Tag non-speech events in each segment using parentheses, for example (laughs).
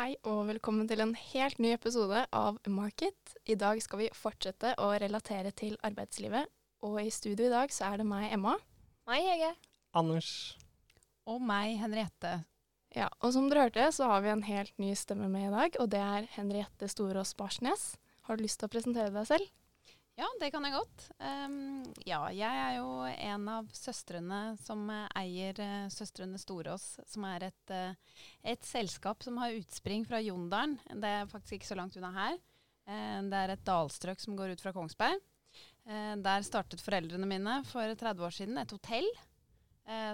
Hei og velkommen til en helt ny episode av Market. I dag skal vi fortsette å relatere til arbeidslivet. Og i studio i dag så er det meg, Emma. Meg, Hege. Anders. Og meg, Henriette. Ja, Og som dere hørte, så har vi en helt ny stemme med i dag, og det er Henriette Storås Barsnes. Har du lyst til å presentere deg selv? Ja, det kan jeg godt. Um, ja, jeg er jo en av søstrene som uh, eier uh, Søstrene Storås, som er et, uh, et, selskap som har utspring fra Jondalen. Det er faktisk ikke så langt unna her. det er et dalstrøk som går ut fra Kongsberg. der startet foreldrene mine for 30 år siden et hotell,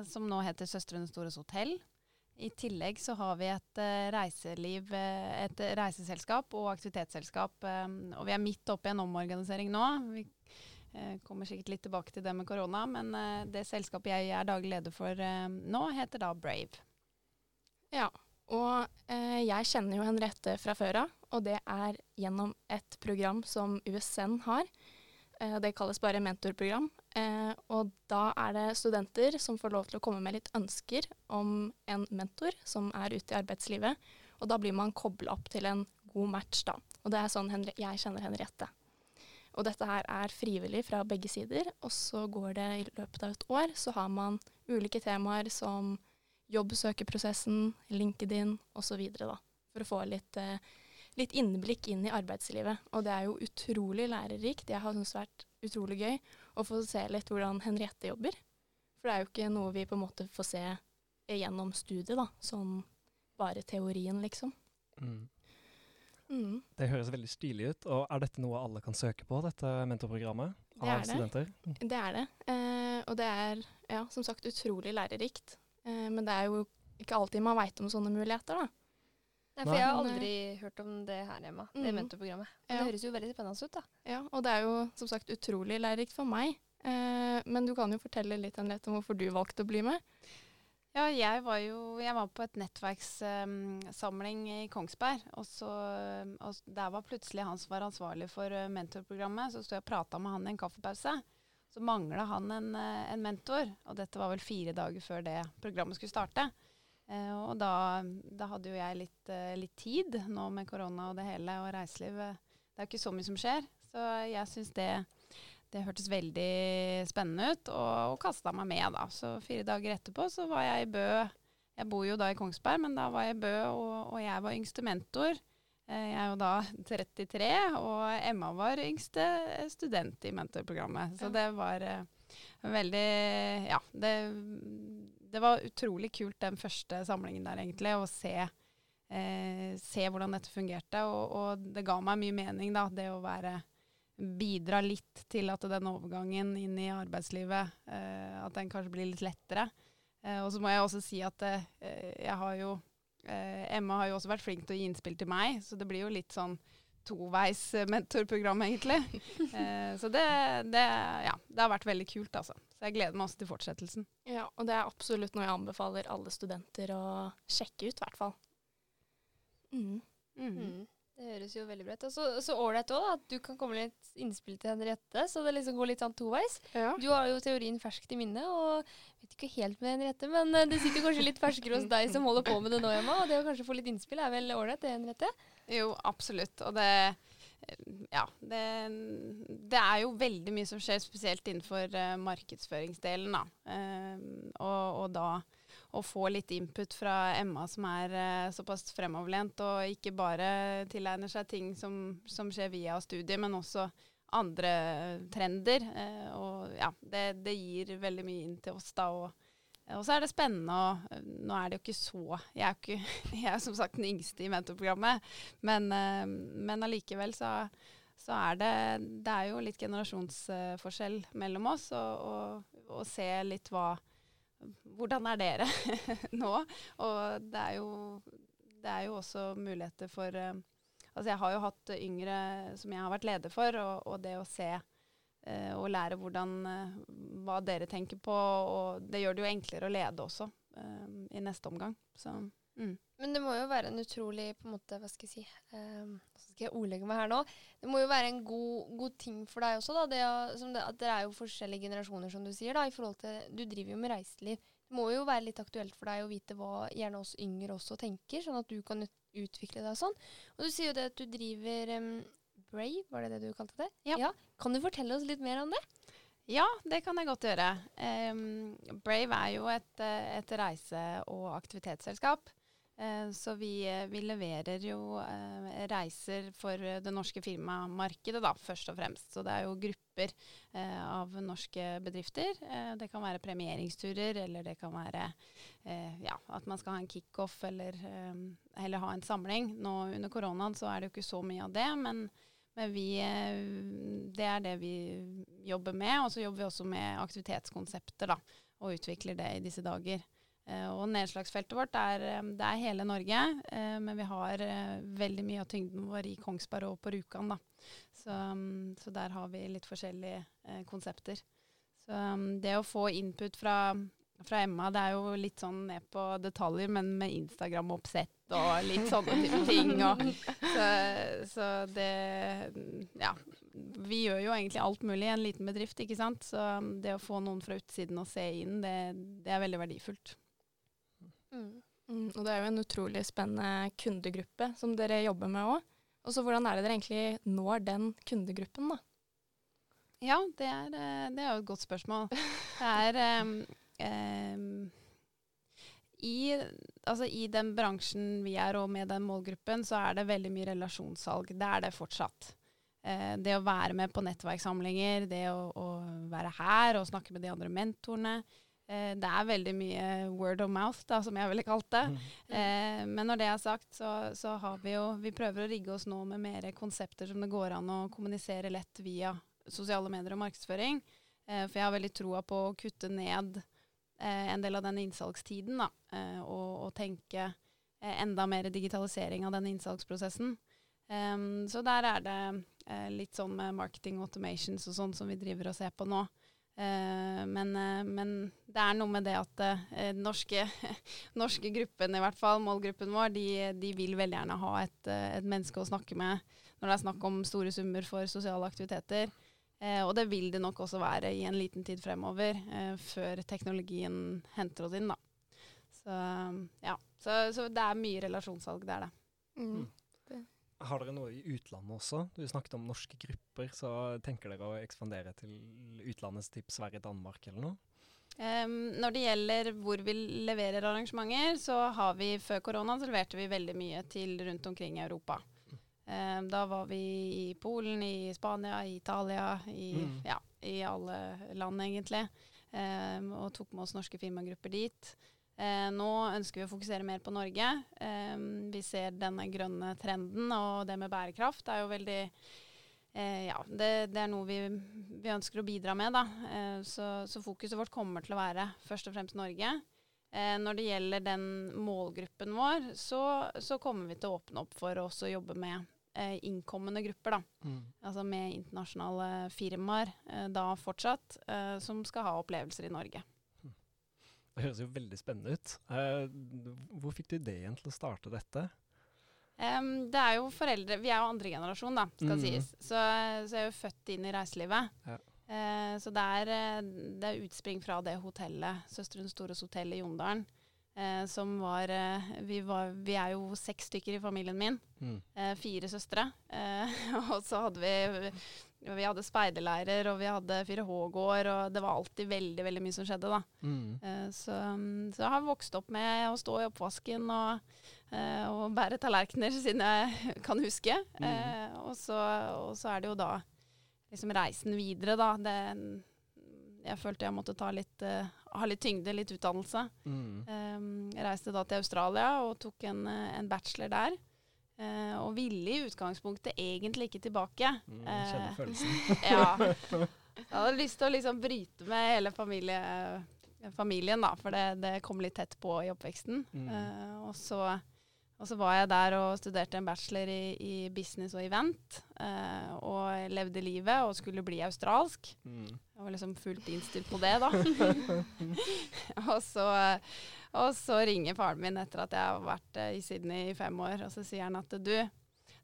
som nå heter Søstrene Storås hotell. I tillegg så har vi et uh, reiseliv, uh, et reiseselskap og aktivitetsselskap. Um, og vi er midt oppe i en omorganisering nå. Vi kommer sikkert litt tilbake til det med korona, men det selskapet jeg er daglig leder for nå, heter da Brave. Ja, og jeg kjenner jo Henriette fra før av, og det er gjennom et program som USN har. det kalles bare mentorprogram. Eh, og da er det studenter som får lov til å komme med litt ønsker om en mentor som er ute i arbeidslivet. Og da blir man kobla opp til en god match, da. Og det er sånn Henri jeg kjenner Henriette. Og dette her er frivillig fra begge sider. Og så går det i løpet av et år, så har man ulike temaer som jobbsøkeprosessen, LinkedIn osv. For å få litt, eh, litt innblikk inn i arbeidslivet. Og det er jo utrolig lærerikt. Jeg har syntes det har vært utrolig gøy og få se litt hvordan Henriette jobber. For det er jo ikke noe vi på en måte får se gjennom studiet, da. Sånn bare teorien, liksom. Mm. Mm. Det høres veldig stilig ut. Og er dette noe alle kan søke på, dette mentorprogrammet? Det av studenter? Det er det. Eh, og det er ja, som sagt utrolig lærerikt. Eh, men det er jo ikke alltid man veit om sånne muligheter, da. Nei, for jeg har aldri hørt om det her hjemme, mm. det mentorprogrammet. Ja. Det høres jo veldig spennende ut, da. Ja, og det er jo som sagt utrolig lærerikt for meg. Eh, men du kan jo fortelle litt Henriette, om hvorfor du valgte å bli med. Ja, jeg var jo jeg var på et nettverkssamling um, i Kongsberg. Og, så, og der var plutselig han som var ansvarlig for uh, mentorprogrammet. Så sto jeg og prata med han i en kaffepause. Så mangla han en, en, mentor. Og dette var vel fire dager før det programmet skulle starte. Eh, og da, da, hadde jo jeg litt, eh, litt, tid nå med korona og det hele, og reiseliv. Det er jo ikke så mye som skjer. Så jeg syns det, det, hørtes veldig spennende ut, og, og kasta meg med, da. Så fire dager etterpå så var jeg i Bø. Jeg bor jo da i Kongsberg, men da var jeg i Bø, og, og jeg var yngste mentor. Eh, jeg er jo da 33, og Emma var yngste student i mentorprogrammet. Så det var veldig Ja, det det var utrolig kult den første samlingen der, egentlig, å se, eh, se hvordan dette fungerte. Og, og, det ga meg mye mening, da, det å være Bidra litt til at den overgangen inn i arbeidslivet, eh, at den kanskje blir litt lettere. Eh, og så må jeg også si at eh, jeg har jo eh, Emma har jo også vært flink til å gi innspill til meg, så det blir jo litt sånn toveis mentorprogram, egentlig. (laughs) eh, så det, det, ja, det har vært veldig kult, altså. Så jeg gleder meg også til fortsettelsen. Ja, og det er absolutt noe jeg anbefaler alle studenter å sjekke ut, i hvert fall. Mm. Mm. Mm. Det høres jo veldig bra ut. Og så ålreit òg, at du kan komme litt innspill til Henriette, så det liksom går litt sånn toveis. Ja. Du har jo teorien ferskt i minne, og vet ikke helt med Henriette, men eh, det sitter kanskje litt ferskere hos deg som holder på med det nå, Emma. Og det å kanskje få litt innspill er vel ålreit, det, Henriette? Jo, absolutt. Og det ja, det, det, er jo veldig mye som skjer, spesielt innenfor uh, markedsføringsdelen. Da. Uh, og, og, da å få litt input fra Emma, som er uh, såpass fremoverlent, og ikke bare tilegner seg ting som, som skjer via studiet, men også andre trender. og ja, det, det, gir veldig mye inn til oss da. og og så er det spennende og Nå er det jo ikke så Jeg er, ikke, (laughs) jeg er som sagt den yngste i mentorprogrammet, men, eh, men allikevel så, så, er det Det er jo litt generasjonsforskjell mellom oss, og, og, og se litt hva Hvordan er dere (laughs) nå? Og det er jo, det er jo også muligheter for eh, Altså jeg har jo hatt yngre som jeg har vært leder for, og, og det å se og lære hvordan, eh, hva dere tenker på. Og det gjør det jo enklere å lede også eh, i neste omgang. Så, mm. Men det må jo være en utrolig på en måte, Hva skal jeg si um, Så skal jeg ordlegge meg her nå. Det må jo være en god, god ting for deg også, da. Det, det, at dere er jo forskjellige generasjoner, som du sier. da, i forhold til, Du driver jo med reiseliv. Det må jo være litt aktuelt for deg å vite hva gjerne oss yngre også tenker, sånn at du kan utvikle deg sånn. Og du sier jo det at du driver um, Brave, var det det du kalte det? Ja. ja. Kan du fortelle oss litt mer om det? Ja, det kan jeg godt gjøre. Um, Brave er jo et, et reise- og aktivitetsselskap. Uh, så vi, vi, leverer jo uh, reiser for det norske firmamarkedet, da, først og fremst. Så det er jo grupper uh, av norske bedrifter. det kan være premieringsturer, eller det kan være ja, at man skal ha en kickoff eller, eller ha en samling. Nå under koronaen så er det jo ikke så mye av det, men men vi, eh, det er det vi jobber med. Og så jobber vi også med aktivitetskonsepter da, og utvikler det i disse dager. Uh, og nedslagsfeltet vårt er, eh, det er hele Norge, men vi har veldig mye av tyngden vår i Kongsberg og på Rjukan. Så, um, så, der har vi litt forskjellige konsepter. Så um, det å få input fra fra Emma. Det er jo litt sånn ned på detaljer, men med Instagram-oppsett og litt sånne type (laughs) ting. Og, så, så, det Ja. Vi gjør jo egentlig alt mulig i en liten bedrift, ikke sant. Så det å få noen fra utsiden og se inn, det, det er veldig verdifullt. Mm. Mm, og det er jo en utrolig spennende kundegruppe som dere jobber med òg. Og så hvordan er det dere egentlig når den kundegruppen, da? Ja, det er, eh, det er jo et godt spørsmål. Det er um, (laughs) um, i, altså I den bransjen vi er, og med den målgruppen, så er det veldig mye relasjonssalg. Det er det fortsatt. Eh, det å være med på nettverkssamlinger, det å, å, være her og snakke med de andre mentorene. Eh, det er veldig mye word of mouth, da, som jeg ville kalt det. Mm. Eh, men når det er sagt, så, så, har vi jo Vi prøver å rigge oss nå med mer konsepter som det går an å kommunisere lett via sosiale medier og markedsføring. Eh, for jeg har veldig troa på å kutte ned eh, en del av den innsalgstiden, da, eh, og, og, tenke eh, enda mer digitalisering av den innsalgsprosessen. Um, så der er det eh, litt sånn med marketing automations og sånn som vi driver og ser på nå. Uh, men, uh, men, det er noe med det at den norske, (laughs) norske gruppen, i hvert fall målgruppen vår, de, de vil veldig gjerne ha et, et, menneske å snakke med når det er snakk om store summer for sosiale aktiviteter. Eh, og det vil det nok også være i en liten tid fremover, eh, før teknologien henter oss inn. da. Så ja, så, så det er mye relasjonssalg, det er det. Mm. mm. Har dere noe i utlandet også? Du snakket om norske grupper, så tenker dere å ekspandere til utlandets typ Sverige, Danmark eller noe? Um, når det gjelder hvor vi leverer arrangementer, så har vi før korona så leverte vi veldig mye til rundt omkring i Europa. Um, da var vi i Polen, i Spania, i Italia, i, mm. ja, i alle land egentlig. Um, og tok med oss norske firmagrupper dit. Uh, nå ønsker vi å fokusere mer på Norge. Vi ser denne grønne trenden, og det med bærekraft er jo veldig uh, Ja, det, det, er noe vi, vi, ønsker å bidra med, da. Så, så, fokuset vårt kommer til å være først og fremst Norge. når det gjelder den målgruppen vår, så, så kommer vi til å åpne opp for å jobbe med eh, innkommende grupper, da. Mm. Altså med internasjonale firmaer eh, da fortsatt, eh, som skal ha opplevelser i Norge. Hm. Det høres jo veldig spennende ut. Eh, hvor fikk du ideen til å starte dette? Um, det er jo foreldre Vi er jo andre generasjon, da, skal mm. sies. Så, så, jeg er jo født inn i reiselivet. Ja. Uh, så det er, eh, det er, utspring fra det hotellet, Søsterens Stores hotell i Jondalen. Eh, som var vi, eh, var vi, er jo seks stykker i familien min. Mm. Eh, fire søstre. Eh, (laughs) og så hadde vi Vi hadde speiderleirer, og vi hadde 4H-gård, og det var alltid veldig veldig mye som skjedde, da. Mm. Eh, så, så, jeg har vokst opp med å stå i oppvasken og, eh, og bære tallerkener (laughs) siden jeg kan huske. Mm. Og så, og, så, er det jo da liksom reisen videre, da. Det, jeg følte jeg måtte ta litt, uh, ha litt tyngde, litt utdannelse. Mm. Um, jeg reiste da til Australia og tok en, eh, en bachelor der. Uh, og ville i utgangspunktet egentlig ikke tilbake. Mm, kjenner uh, følelsen. (laughs) ja. (laughs) Jeg hadde lyst til å liksom bryte med hele familie, familien, da, for det, det, kom litt tett på i oppveksten. Mm. og så og så var jeg der og studerte en bachelor i, i business og event. Eh, og levde livet og skulle bli australsk. Mm. Jeg var liksom fullt innstilt på det, da. (laughs) og, så, og, så, ringer faren min etter at jeg har vært eh, i Sydney i fem år, og så sier han at du,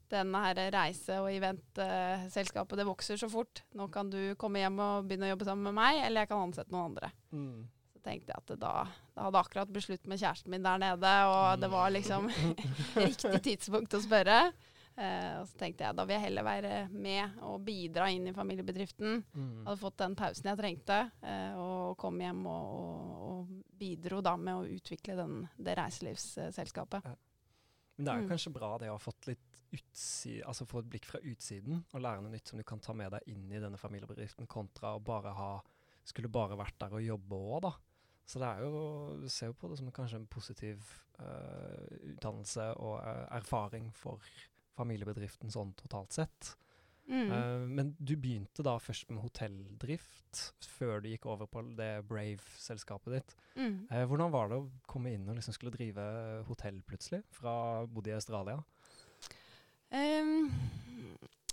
denne her reise- og eventselskapet det vokser så fort. Nå kan du komme hjem og begynne å jobbe sammen med meg, eller jeg kan ansette noen andre. Mm. Tenkte jeg at da, da hadde akkurat blitt slutt med kjæresten min der nede, og det var liksom (laughs) riktig tidspunkt å spørre. Uh, og så tenkte jeg da vil jeg heller være med og bidra inn i familiebedriften. Mm. Hadde fått den pausen jeg trengte, uh, og kom hjem og, og, og, bidro da med å utvikle den, det reiselivsselskapet. Ja. Men det er jo mm. kanskje bra det å ha fått litt utside, altså få et blikk fra utsiden og lære noe nytt som du kan ta med deg inn i denne familiebedriften, kontra å bare ha skulle bare vært der og jobbe òg, da. Så det er jo, du ser jo på det som kanskje en positiv uh, utdannelse og uh, erfaring for familiebedriften sånn totalt sett. Mm. Uh, men du begynte da først med hotelldrift, før du gikk over på det Brave-selskapet ditt. Mm. Hvordan var det å komme inn og liksom skulle drive hotell plutselig, fra bodde i Australia? Um,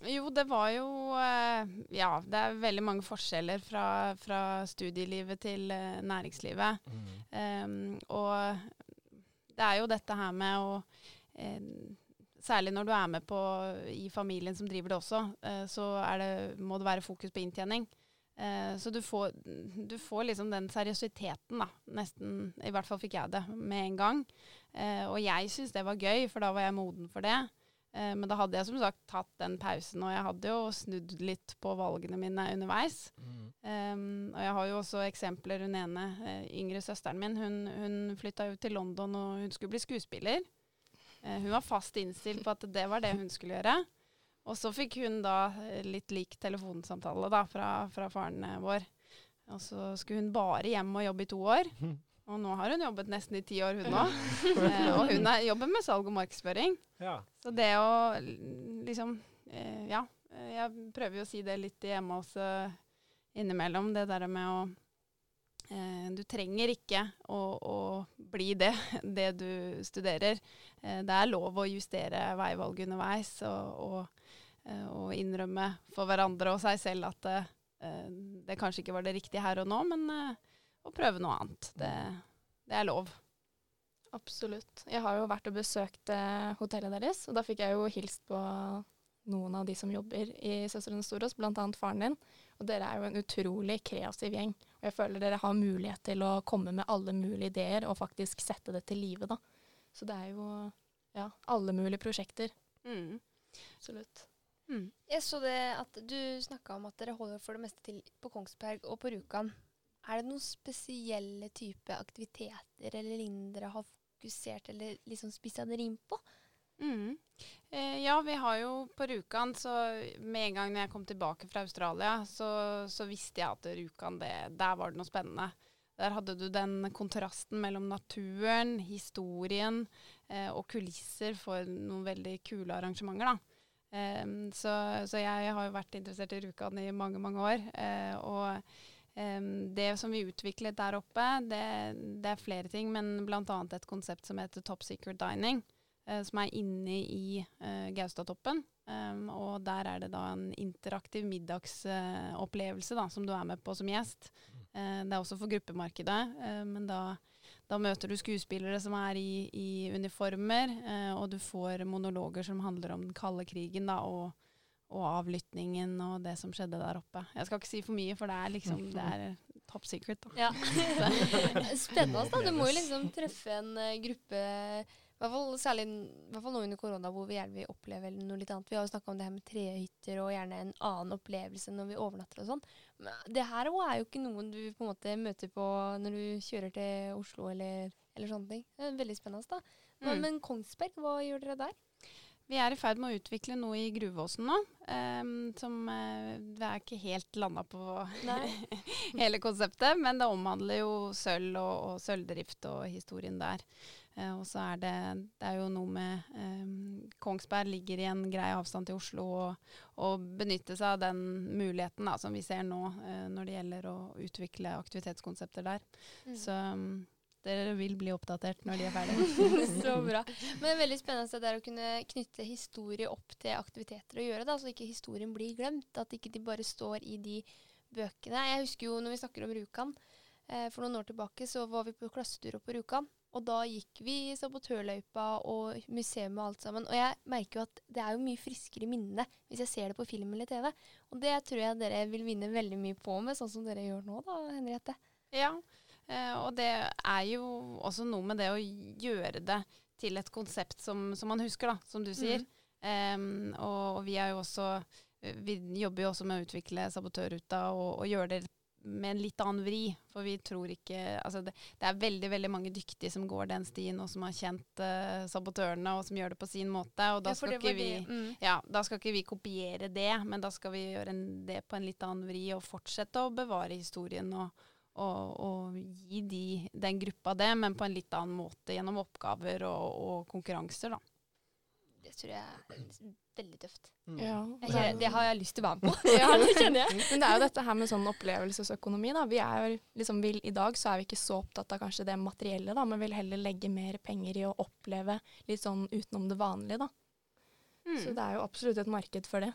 jo, det var jo uh, Ja, det er veldig mange forskjeller fra, fra studielivet til næringslivet. Mm. Um, og det er jo dette her med å Særlig når du er med på i familien som driver det også, eh, så det, må det være fokus på inntjening. Eh, så du får, du får, liksom den seriøsiteten, da. Nesten, i hvert fall fikk jeg det med en gang. Eh, og jeg syns det var gøy, for da var jeg moden for det. Eh, men da hadde jeg som sagt tatt den pausen, og jeg hadde jo snudd litt på valgene mine underveis. Mm. Um, og jeg har jo også eksempler. Hun ene, eh, yngre søsteren min, hun, hun flytta jo til London, og hun skulle bli skuespiller. Eh, hun var fast innstilt på at det var det hun skulle gjøre. Og så fikk hun da eh, litt lik telefonsamtale da, fra, fra faren vår. Og så skulle hun bare hjem og jobbe i to år. (laughs) Og nå har hun jobbet nesten i ti år, hun òg. eh, og hun er, jobber med salg og markedsføring. Ja. Så det å liksom eh, Ja. Jeg prøver jo å si det litt hjemme også innimellom. Det der med å Eh, du trenger ikke å, å bli det, (laughs) det du studerer. Eh, det er lov å justere veivalg underveis og, og, eh, og, innrømme for hverandre og seg selv at det, det, kanskje ikke var det riktige her og nå, men å prøve noe annet. Det, det er lov. Absolutt. Jeg har jo vært og besøkt hotellet deres, og da fikk jeg jo hilst på noen av de som jobber i Søstrene Storås, bl.a. faren din. Og dere er jo en utrolig kreativ gjeng. Og jeg føler dere har mulighet til å komme med alle mulige ideer og faktisk sette det til live, da. Så det er jo ja, alle mulige prosjekter. Mm. Absolutt. Mm. Jeg så det at du snakka om at dere holder for det meste til på Kongsberg og på Rjukan. Er det noen spesielle type aktiviteter eller lignende dere har fokusert eller liksom spissa dere inn på? Mm. Eh, ja, vi har jo på Rjukan, så med en gang når jeg kom tilbake fra Australia, så, så visste jeg at Rjukan, der var det noe spennende. Der hadde du den kontrasten mellom naturen, historien eh, og kulisser for noen veldig kule arrangementer. da. Eh, så, så, jeg har jo vært interessert i Rjukan i mange, mange år. Eh, og det som vi utviklet der oppe, det, det er flere ting, men bl.a. et konsept som heter Top Secret Dining. Eh, som er inne i uh, Gaustatoppen. Um, og der er det da en interaktiv middagsopplevelse uh, som du er med på som gjest. Uh, det er også for gruppemarkedet, men da, da, møter du skuespillere som er i, i uniformer, og du får monologer som handler om den kalde krigen da, og, og avlytningen og det som skjedde der oppe. Jeg skal ikke si for mye, for det er liksom det er top secret. Da. Ja. (laughs) (laughs) Spennende. da. Du må jo liksom treffe en gruppe hvert fall, særlig hvert fall nå under korona, hvor vi gjerne vil oppleve noe litt annet. Vi har jo snakka om det her med trehytter og gjerne en annen opplevelse når vi overnatter og sånn. Men det her òg er jo ikke noen du på en måte møter på når du kjører til Oslo eller, eller sånne ting. Det er veldig spennende. da. Men, mm. men Kongsberg, hva gjør dere der? Vi er i ferd med å utvikle noe i Gruvåsen nå. Um, som uh, Vi er ikke helt landa på (laughs) hele konseptet, men det omhandler jo sølv og, og sølvdrift og historien der. Uh, og så er det, det er jo noe med um, Kongsberg ligger i en grei avstand til Oslo, og, og benytte seg av den muligheten da, som vi ser nå uh, når det gjelder å utvikle aktivitetskonsepter der. Mm. Så um, dere vil bli oppdatert når de er ferdige. (laughs) så bra. Men veldig spennende det er å kunne knytte historie opp til aktiviteter å gjøre, da, så ikke historien blir glemt. At ikke de bare står i de bøkene. Jeg husker jo når vi snakker om Rjukan, eh, for noen år tilbake så var vi på klassetur på Rjukan. Og da gikk vi i sabotørløypa og museum og alt sammen. Og jeg merker jo at det er jo mye friskere i minnene hvis jeg ser det på film eller TV. Og det tror jeg dere vil vinne veldig mye på med, sånn som dere gjør nå da, Henriette. Ja, og det er jo også noe med det å gjøre det til et konsept som, som man husker, da, som du sier. Mm. Um, og, og, vi er jo også Vi jobber jo også med å utvikle sabotørruta og, og gjøre det med en litt annen vri. For vi tror ikke Altså det, det, er veldig veldig mange dyktige som går den stien, og som har kjent uh, sabotørene, og som gjør det på sin måte. Og da, ja, skal ikke vi, mm. ja, da skal ikke vi kopiere det, men da skal vi gjøre en, det på en litt annen vri og fortsette å bevare historien og, og, å gi de, den gruppa det, men på en litt annen måte gjennom oppgaver og, og konkurranser, da. Det tror jeg er veldig tøft. Mm. Ja. Kjenner, det har jeg lyst til å være med på. (laughs) ja, det kjenner jeg. Men det er jo dette her med sånn opplevelsesøkonomi. da. Vi er liksom, vil, I dag så er vi ikke så opptatt av kanskje det materielle, da, men vil heller legge mer penger i å oppleve litt sånn utenom det vanlige. da. Mm. Så det er jo absolutt et marked for det.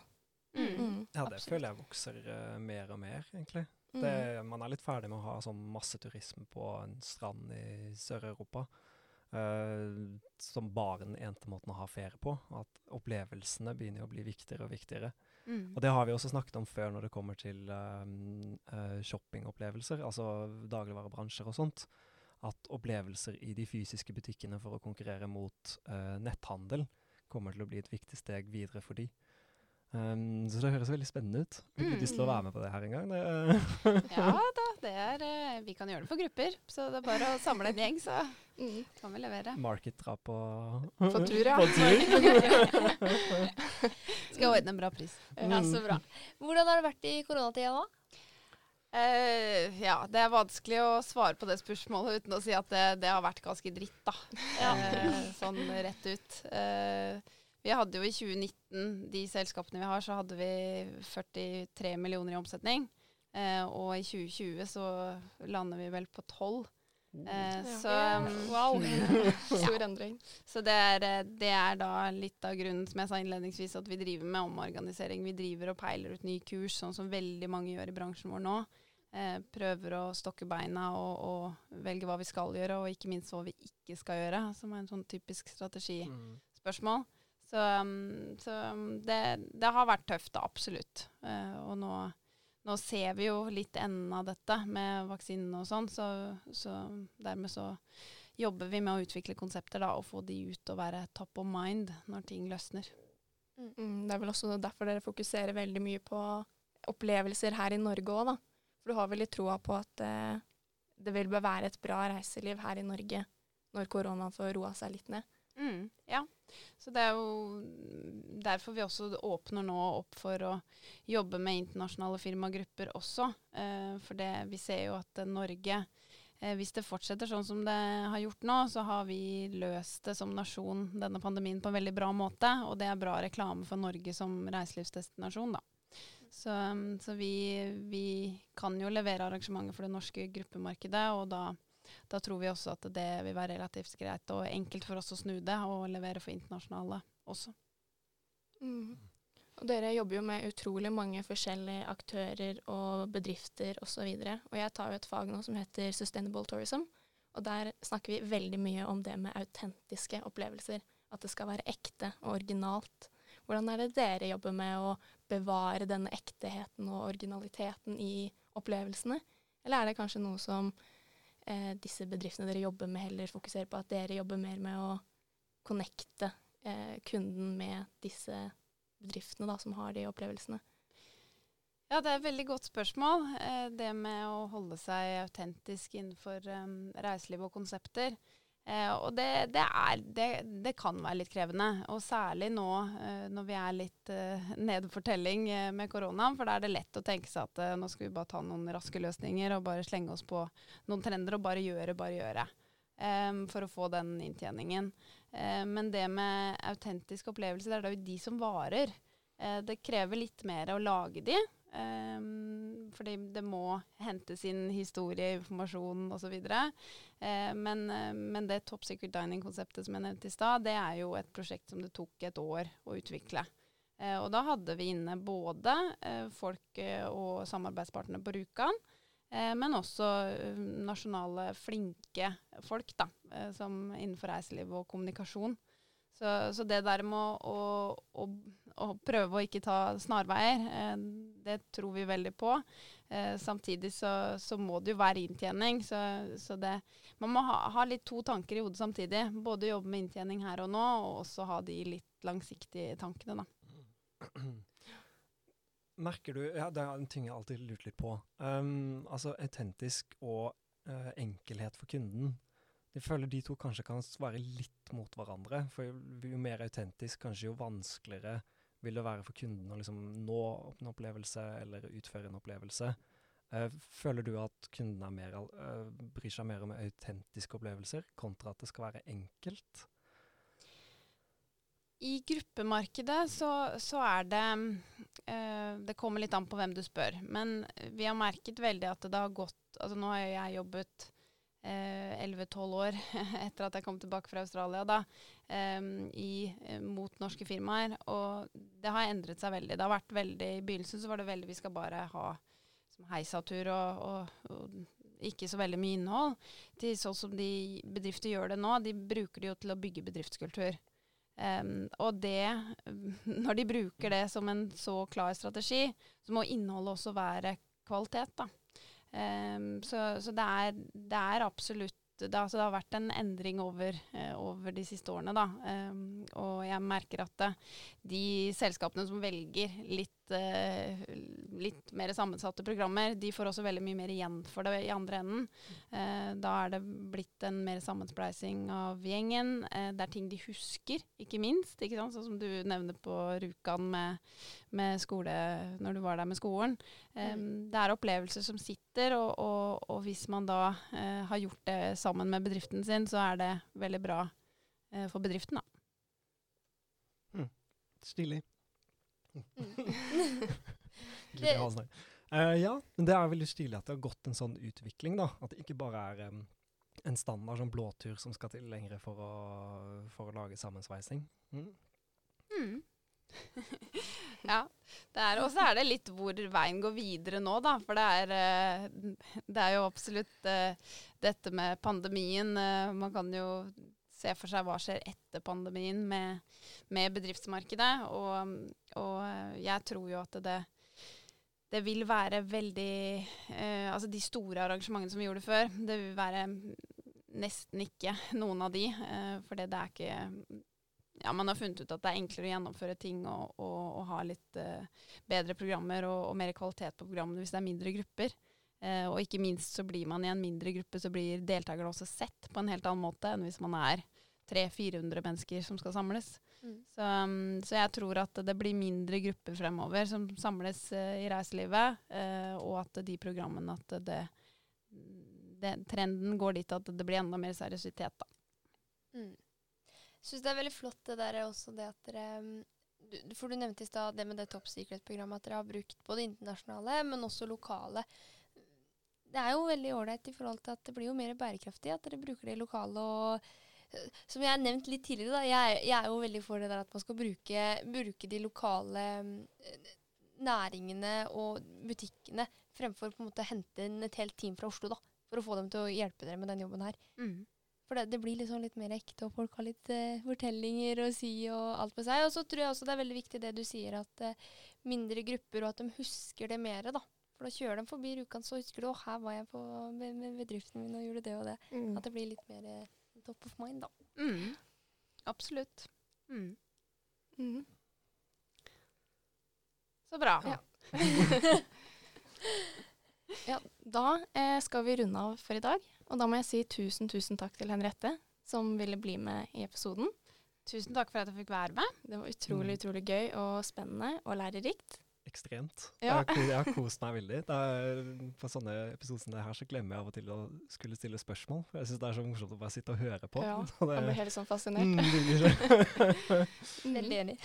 Mm. mm. Ja, det absolutt. føler jeg vokser uh, mer og mer, egentlig. Mm. Det, man er litt ferdig med å ha sånn masseturisme på en strand i Sør-Europa. Uh, som bare den eneste måten å ha ferie på. At opplevelsene begynner å bli viktigere og viktigere. Mm. Og det har vi også snakket om før når det kommer til uh, uh, shoppingopplevelser, altså dagligvarebransjer og sånt. At opplevelser i de fysiske butikkene for å konkurrere mot netthandel kommer til å bli et viktig steg videre for de. Um, så det høres veldig spennende ut. Vil du lyst til å være med på det her en gang? (laughs) ja da, det er, uh, vi kan gjøre det for grupper. Så det er bare å samle en gjeng, så mm. kan vi levere. Market dra på På tur, ja. (laughs) på tur. (laughs) Skal ordne en bra pris. Ja, Så bra. Hvordan har det vært i koronatida nå? Uh, ja, det er vanskelig å svare på det spørsmålet uten å si at det, det har vært ganske dritt, da. Ja. Uh, sånn rett ut. Uh, vi hadde jo i 2019, de selskapene vi har, så hadde vi 43 millioner i omsetning. Eh, og i 2020 så lander vi vel på 12. Eh, ja. Så um, Wow. (laughs) (laughs) Stor endring. Så det er, eh, det er, da litt av grunnen, som jeg sa innledningsvis, at vi driver med omorganisering. Vi driver og peiler ut ny kurs, sånn som veldig mange gjør i bransjen vår nå. Eh, prøver å stokke beina og, og, velge hva vi skal gjøre, og ikke minst hva vi ikke skal gjøre, som er en sånn typisk strategispørsmål. Mm. Så, um, så um, det, det, har vært tøft, absolutt. Uh, og nå, nå, ser vi jo litt enden av dette med vaksinene og sånn, så, så, dermed så jobber vi med å utvikle konsepter da, og få de ut og være top of mind når ting løsner. Mm. mm, det er vel også derfor dere fokuserer veldig mye på opplevelser her i Norge òg, da. For du har vel litt troa på at eh, det vil være et bra reiseliv her i Norge når koronaen får roa seg litt ned? Mm, ja. Så det er jo derfor vi også åpner nå opp for å jobbe med internasjonale firmagrupper også. Eh, for det, vi ser jo at Norge eh, hvis det fortsetter sånn som det har gjort nå, så har vi løst det som nasjon, denne pandemien, på en veldig bra måte. Og det er bra reklame for Norge som reiselivsdestinasjon, da. Så, så vi, vi, kan jo levere arrangementer for det norske gruppemarkedet, og da da tror vi også at det vil være relativt greit og enkelt for oss å snu det og levere for internasjonale også. Mm. Og dere jobber jo med utrolig mange forskjellige aktører og bedrifter osv. Og, og jeg tar jo et fag nå som heter Sustainable Tourism. Og der snakker vi veldig mye om det med autentiske opplevelser. At det skal være ekte og originalt. Hvordan er det dere jobber med å bevare denne ekteheten og originaliteten i opplevelsene? Eller er det kanskje noe som eh, disse bedriftene dere jobber med, heller fokuserer på at dere jobber mer med å connecte eh, kunden med disse bedriftene da, som har de opplevelsene? Ja, det er et veldig godt spørsmål. Eh, det med å holde seg autentisk innenfor um, reiseliv og konsepter. Eh, og det, det, er, det, det, kan være litt krevende. Og særlig nå eh, når vi er litt eh, (laughs) nede for telling eh, med koronaen. For da er det lett å tenke seg at nå skal vi bare ta noen raske løsninger og bare slenge oss på noen trender og bare gjøre, bare gjøre. Eh, for å få den inntjeningen. men det med autentiske opplevelser, det er jo de som varer. det krever litt mer å lage de. Um, fordi det må hentes inn historie, informasjon osv. Uh, men, uh, men det Top Secret Dining-konseptet som jeg nevnte i stad, det er jo et prosjekt som det tok et år å utvikle. Uh, og da hadde vi inne både uh, folk og samarbeidspartnere på Rjukan, men også nasjonale flinke folk da, som innenfor reiseliv og kommunikasjon. Så, så, det der med å, å, å, å, prøve å ikke ta snarveier, eh, det tror vi veldig på. Eh, samtidig så, så, må det jo være inntjening. Så, så det, man må ha, ha, litt to tanker i hodet samtidig. Både jobbe med inntjening her og nå, og også ha de litt langsiktige tankene, da. (clears throat) Merker du Ja, det er en ting jeg alltid lurt litt på. Um, altså autentisk og uh, enkelhet for kunden. Jeg føler de to kanskje kan svare litt mot hverandre. For jo mer autentisk, kanskje jo vanskeligere vil det være for kunden å liksom nå en opplevelse eller utføre en opplevelse. Uh, føler du at kunden mer, uh, bryr seg mer om autentiske opplevelser, kontra at det skal være enkelt? I gruppemarkedet så, så er det uh, Det kommer litt an på hvem du spør. Men vi har merket veldig at det har gått altså Nå har jeg jobbet 11-12 år (laughs) etter at jeg kom tilbake fra Australia, da, um, i, eh, mot norske firmaer. Og det har endret seg veldig. Det har vært veldig, I begynnelsen så var det veldig vi skal bare ha heisatur og, og, og, ikke så veldig mye innhold. Til sånn som de bedrifter gjør det nå, de bruker det jo til å bygge bedriftskultur. Um, og det, (laughs) når de bruker det som en så klar strategi, så må innholdet også være kvalitet, da. Um, så, så det, er, det, er, absolutt det, altså det, har vært en endring over, uh, over de siste årene. Um, og jeg merker at det, de selskapene som velger litt uh, litt mer sammensatte programmer, de får også veldig mye mer igjen for det i andre enden. Uh, da er det blitt en mer sammenspleising av gjengen. Uh, det er ting de husker, ikke minst. Ikke sant? sånn som du nevner på Rjukan med, med, skole, når du var der med skolen. Um, det er opplevelser som sitter, og, og, og hvis man da har gjort det sammen med bedriften sin, så er det veldig bra for bedriften, da. Mm. Stilig. Mm. (laughs) det, uh, ja, men det er veldig stilig at det har gått en sånn utvikling, da. At det ikke bare er um, en standard sånn blåtur som skal til lenger for å, for å lage sammensveising. Mm. Mm. (laughs) ja. Og så er det litt hvor veien går videre nå, da. For det er, uh, det er jo absolutt uh, dette med pandemien. man kan jo se for seg hva skjer etter pandemien med, med bedriftsmarkedet. Og, og, jeg tror jo at det, det vil være veldig eh, Altså de store arrangementene som vi gjorde før, det vil være nesten ikke (laughs) noen av de. Eh, for det er ikke ja, man har funnet ut at det er enklere å gjennomføre ting og, og, og ha litt uh, bedre programmer og, og, mer kvalitet på programmene hvis det er mindre grupper. Uh, og ikke minst så blir man i en mindre gruppe, så blir deltakerne også sett på en helt annen måte enn hvis man er 300-400 mennesker som skal samles. Mm. Så, um, så, jeg tror at det blir mindre grupper fremover som samles uh, i reiselivet, uh, og at de programmene at det, det, Trenden går dit at det blir enda mer seriøsitet, da. Mm. Syns det er veldig flott det der også det at dere um, du, For du nevnte i stad det med det Top Secret-programmet at dere har brukt både internasjonale, men også lokale. Det er jo veldig ålreit i forhold til at det blir jo mer bærekraftig at dere bruker det lokale og som jeg har nevnt litt tidligere, da, jeg, jeg, er jo veldig for det der at man skal bruke, bruke de lokale eh, næringene og butikkene fremfor på en måte å hente inn et helt team fra Oslo da, for å få dem til å hjelpe dere med den jobben her. Mm. For det, det, blir liksom litt mer ekte, og folk har litt uh, fortellinger å si og alt med seg. Og så tror jeg også det er veldig viktig det du sier, at uh, mindre grupper, og at de husker det mer, da. For da kjører de forbi Rjukan, så husker du 'Å, her var jeg på, med, med bedriften min og gjorde det og det'. Mm. At det blir litt mer uh, top of mind, da. Mm. Absolutt. Mm. Mm. Så bra. Ja. (laughs) ja da eh, skal vi runde av for i dag. Og da må jeg si tusen, tusen takk til Henriette, som ville bli med i episoden. Tusen takk for at jeg fikk være med. Det var utrolig, mm. utrolig gøy og spennende og lærerikt ekstremt. Ja. Jeg, har, kost meg veldig. Er, på sånne episoder som det her så glemmer jeg av og til å skulle stille spørsmål. For jeg syns det er så morsomt å bare sitte og høre på. Ja, (laughs) jeg blir helt sånn fascinert. Mm, (laughs) Veldig enig.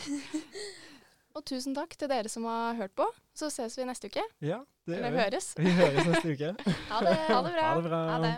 (laughs) og tusen takk til dere som har hørt på. Så ses vi neste uke. Ja, det Eller gjør vi. høres. Vi høres neste uke. ha det. Ha det bra. Ha det bra. Ha det.